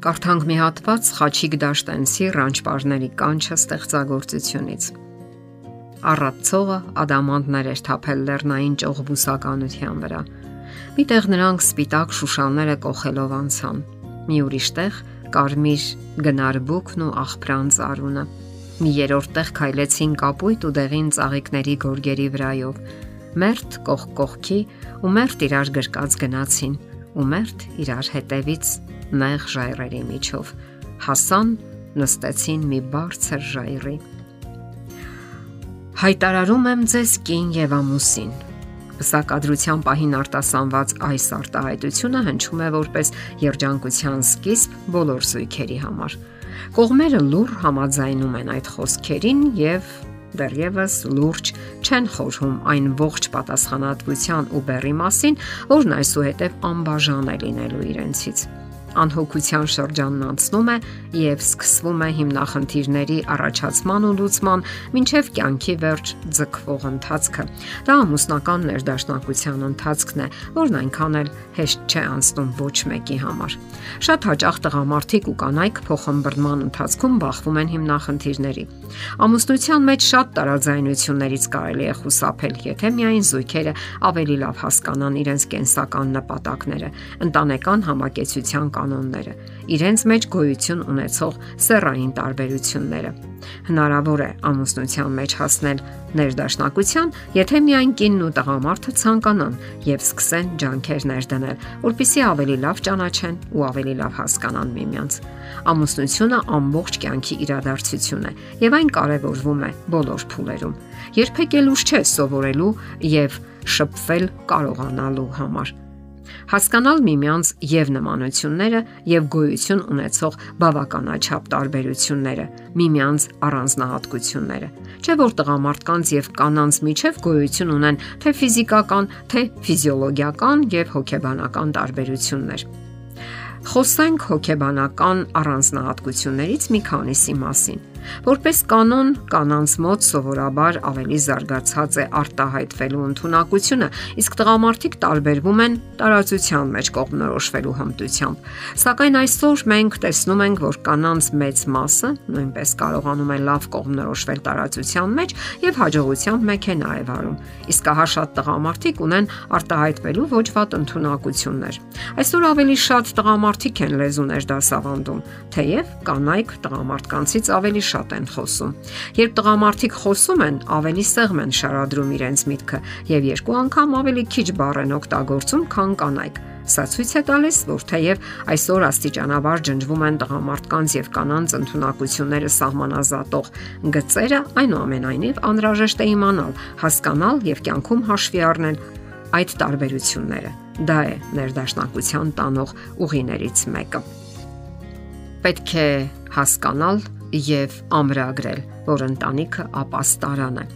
Կարդանք մի հատված Խաչիկ Դաշտենցի Ռանչպարների կանչը ստեղծագործությունից։ Առածողը ադամանտներ էր թափել լեռնային ճողբուսականության վրա։ Միտեղ նրանք սպիտակ շուշանները կողելով անցան։ Մի ուրիշ տեղ կարմիր գնարբուկն ու աղբրան ծարունը։ Մի երրորդ տեղ քայլեցին կապույտ ու դեղին ծաղիկների գորգերի վրայով։ Մերթ կողք կողքի ու մերթ իրար գրկած գնացին ու մերթ իրար հետևից նեղ ժայռերի միջով հասան նստեցին մի բարձր ժայռի Հայտարարում եմ ձեզ կին եւ ամուսին Պսակադրության պահին արտասանված այս արտահայտությունը հնչում է որպես երջանկության սկիզբ բոլոր զույգերի համար։ Կողմերը լուր համաձայնում են այդ խոսքերին եւ դեռևս լուրջ չեն խորհում այն ողջ պատասխանատվության ու բերի մասին, որն այսուհետև անբաժան է լինելու իրենցից անհոգության շրջանն անցնում է եւ սկսվում է հիմնախնդիրների առաջացման ու լուծման մինչև կյանքի վերջ ձգվող ընթացքը։ Դա ամուսնական ներդաշնակության ընթացքն է, որն այնքան էլ հեշտ չէ անցնում ոչ մեկի համար։ Շատ հաճախ տղամարդիկ ու կանայք փոխհմբռնման ընթացքում բախվում են հիմնախնդիրների։ Ամուսնության մեջ շատ տարաձայնություններից կարելի է խուսափել, եթե միայն զույգերը ավելի լավ հասկանան իրենց կենսական նպատակները, ընտանեկան համակեցության կանոնները, իրենց մեջ գոյություն ունեցող սեռային տարբերությունները։ Հնարավոր է ամուսնության մեջ հասնել ներդաշնակության, եթե միայն կինն ու տղամարդը ցանկանան եւ սկսեն ջանքեր ներդնել, որpիսի ավելի լավ ճանաչեն ու ավելի լավ հասկանան միմյանց։ Ամուսնությունը ամբողջ կյանքի իրադարձություն է եւ այն կարեւորվում է բոլոր փուլերում։ Երբեք էլ ուշ չէ սովորելու եւ շփվել կարողանալու համար հասկանալ միմյանց եւ նմանությունները եւ գոյություն ունեցող բավականաչափ տարբերությունները, միմյանց առանձնահատկությունները։ Չէ որ տղամարդկանց եւ կանանց միջև գոյություն ունեն թե ֆիզիկական, թե ֆիզիոլոգիական եւ հոգեբանական տարբերություններ։ Խոսենք հոգեբանական առանձնահատկություններից մի քանիսի մասին։ Որպես կանոն, կանանց մոտ սովորաբար ավելի զարգացած է արտահայտվելու ընտունակությունը, իսկ տղամարդիկ տարբերվում են տարածության մեջ կողմնորոշվելու հմտությամբ։ Սակայն այսօր մենք տեսնում ենք, որ կանանց մեծ մասը նույնպես կարողանում է լավ կողմնորոշվել տարածության մեջ եւ հաջողությամբ մեքենա է վարում։ Իսկ ահա շատ տղամարդիկ ունեն արտահայտվելու ոչ վատ ընտունակություններ։ Այսօր ավելի շատ տղամարդիկ են լեզուներ դասավանդում, թեև կանայք տղամարդկանցից ավելի շատ են խոսում։ Երբ տղամարդիկ խոսում են, ավելի սեղմ են շարադրում իրենց միտքը եւ երկու անգամ ավելի քիչ բառ են օգտագործում, քան կանայք։ Սա ցույց է տալիս, որ թեև այսօր աստիճանաբար ջնջվում են տղամարդկանց եւ կանանց ընտունակությունները սահմանազատող գծերը, այնուամենայնիվ անհրաժեշտ է իմանալ, հասկանալ եւ կյանքում հաշվի առնել այդ տարբերությունները։ Դա է ներդաշնակության տանող ուղիներից մեկը։ Պետք է հասկանալ եւ ամրագրել, որ ընտանիքը ապաստարան է։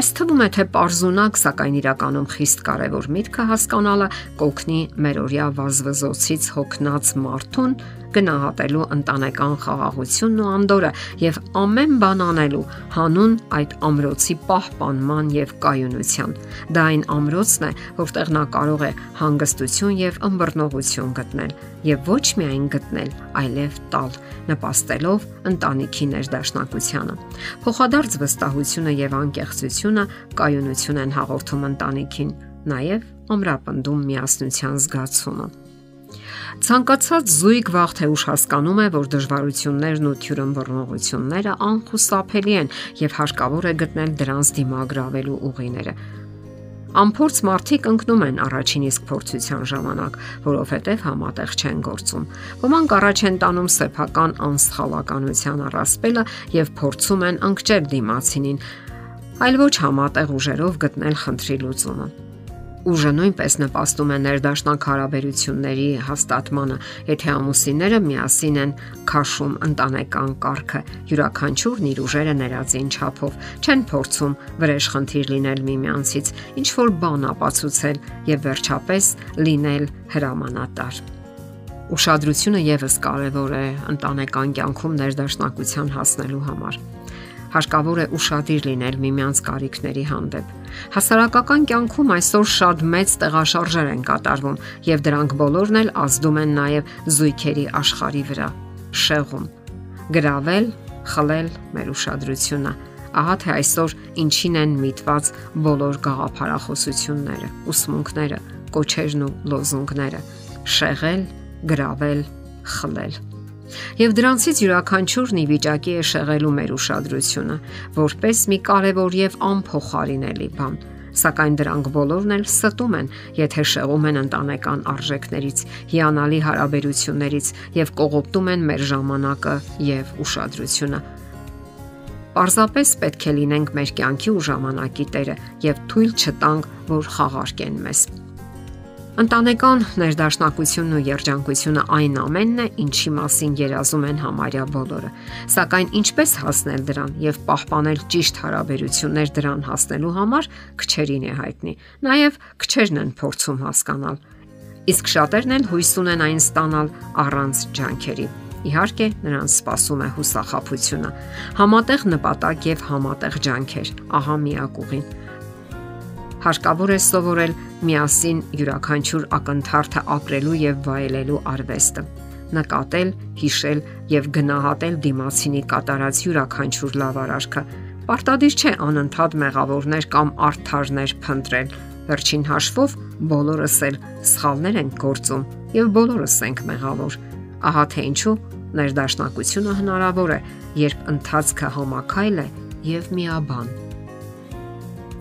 Այս թվում է թե པարզունակ, սակայն իրականում խիստ կարևոր միտքը հասկանալը կօգնի մերօրյա վազվզոցից հոգնած մարդուն գնահատելու ընտանեկան խաղաղությունն ու անդորը եւ ամեն բան անելու հանուն այդ ամրոցի պահպանման եւ կայունության։ Դա այն ամրոցն է, որտեղ նա կարող է հանգստություն եւ ըմբռնողություն գտնել եւ ոչ միայն գտնել, այլև տալ, նպաստելով ընտանիքի ներդաշնակությանը։ Փոխադարձ վստահությունը եւ անկեղծությունը կայունություն են հաղորդում ընտանիքին, նաեւ ամրապնդում միասնության զգացումը։ Ցանկացած զույգ վաղ թե ուշ հասկանում է, որ դժվարություններն ու թյուրըմբռնողությունները անխուսափելի են եւ հարկավոր է գտնել դրանց դիմագրավելու ուղիները։ Ամփորձ մարդիկ ընկնում են առաջին իսկ փորձության ժամանակ, որովհետև համատեղ չեն գործում։ Ոմանք առաջ են տանում սեփական անսխալականության առասպելը եւ փորձում են ընկճել դիմացինին, այլ ոչ համատեղ ուժերով գտնել խնդրի լուծումը ուժը նույնպես նպաստում է ներդաշնակ հարաբերությունների հաստատմանը, եթե ամուսինները միասին են քաշում ընտանեկան կարգը, յուրաքանչյուրն իր ուժերը ներածին չափով, չեն փորձում վրեժ խնդիր լինել միմյանցից, ինչ որ բան ապացուցել եւ վերջապես լինել հրամանատար։ Ուշադրությունը եւս կարևոր է ընտանեկան կյանքում ներդաշնակության հասնելու համար հարկավոր է ուշադիր լինել միմյանց կարիքների հանդեպ։ Հասարակական կյանքում այսօր շատ մեծ տեղաշարժեր են կատարվում եւ դրանք բոլորն էլ ազդում են նաեւ զույգերի աշխարհի վրա։ շեղում։ Գրավել, խլել մեր ուշադրությունը։ Ահա թե այսօր ինչին են միտված բոլոր գաղափարախոսությունները, ուսմունքները, կոչերն ու լոզունգները՝ շեղել, գրավել, խլել։ Եվ դրանցից յուրաքանչյուրն ի վիճակի է շեղելու մեր ուշադրությունը, որպես մի կարևոր եւ անփոխարինելի բան սակայն դրանք բոլորն էլ ստում են, եթե շեղում են ընտանեկան արժեքներից, հիանալի հարաբերություններից եւ կողոպտում են մեր ժամանակը եւ ուշադրությունը։ Պարզապես պետք է լինենք մեր կյանքի ու ժամանակի տերը եւ թույլ չտանք, որ խաղարկեն մեզ։ Ընտանեկան ներդաշնակությունն ու երջանկությունը այն ամենն է, ինչի մասին երազում են համարյա բոլորը։ Սակայն ինչպես հասնել դրան եւ պահպանել ճիշտ հարաբերություններ դրան հասնելու համար քչերին է հայտնի։ Նաեւ քչերն են փորձում հասկանալ։ Իսկ շատերն էլ հույս ունեն այն ստանալ առանց ջանքերի։ Իհարկե, նրանց սպասում է հուսախապությունը, համատեղ նպատակ եւ համատեղ ջանքեր։ Ահա միակ ուղին հարկավոր է սովորել միասին յուրաքանչյուր ակնթարթը ապրելու եւ վայելելու արվեստը նկատել, հիշել եւ գնահատել դիմացինի կատարած յուրաքանչյուր լավ արարքը։ Պարտադիր չէ անընդհատ մեղավորներ կամ արթարներ փնտրել։ Վերջին հաշվով բոլորս էլ սխալներ ենք գործում եւ բոլորս ենք մեղավոր։ Ահա թե ինչու ներդաշնակությունը հնարավոր է, երբ ընթացքը համակայլ է եւ միաբան։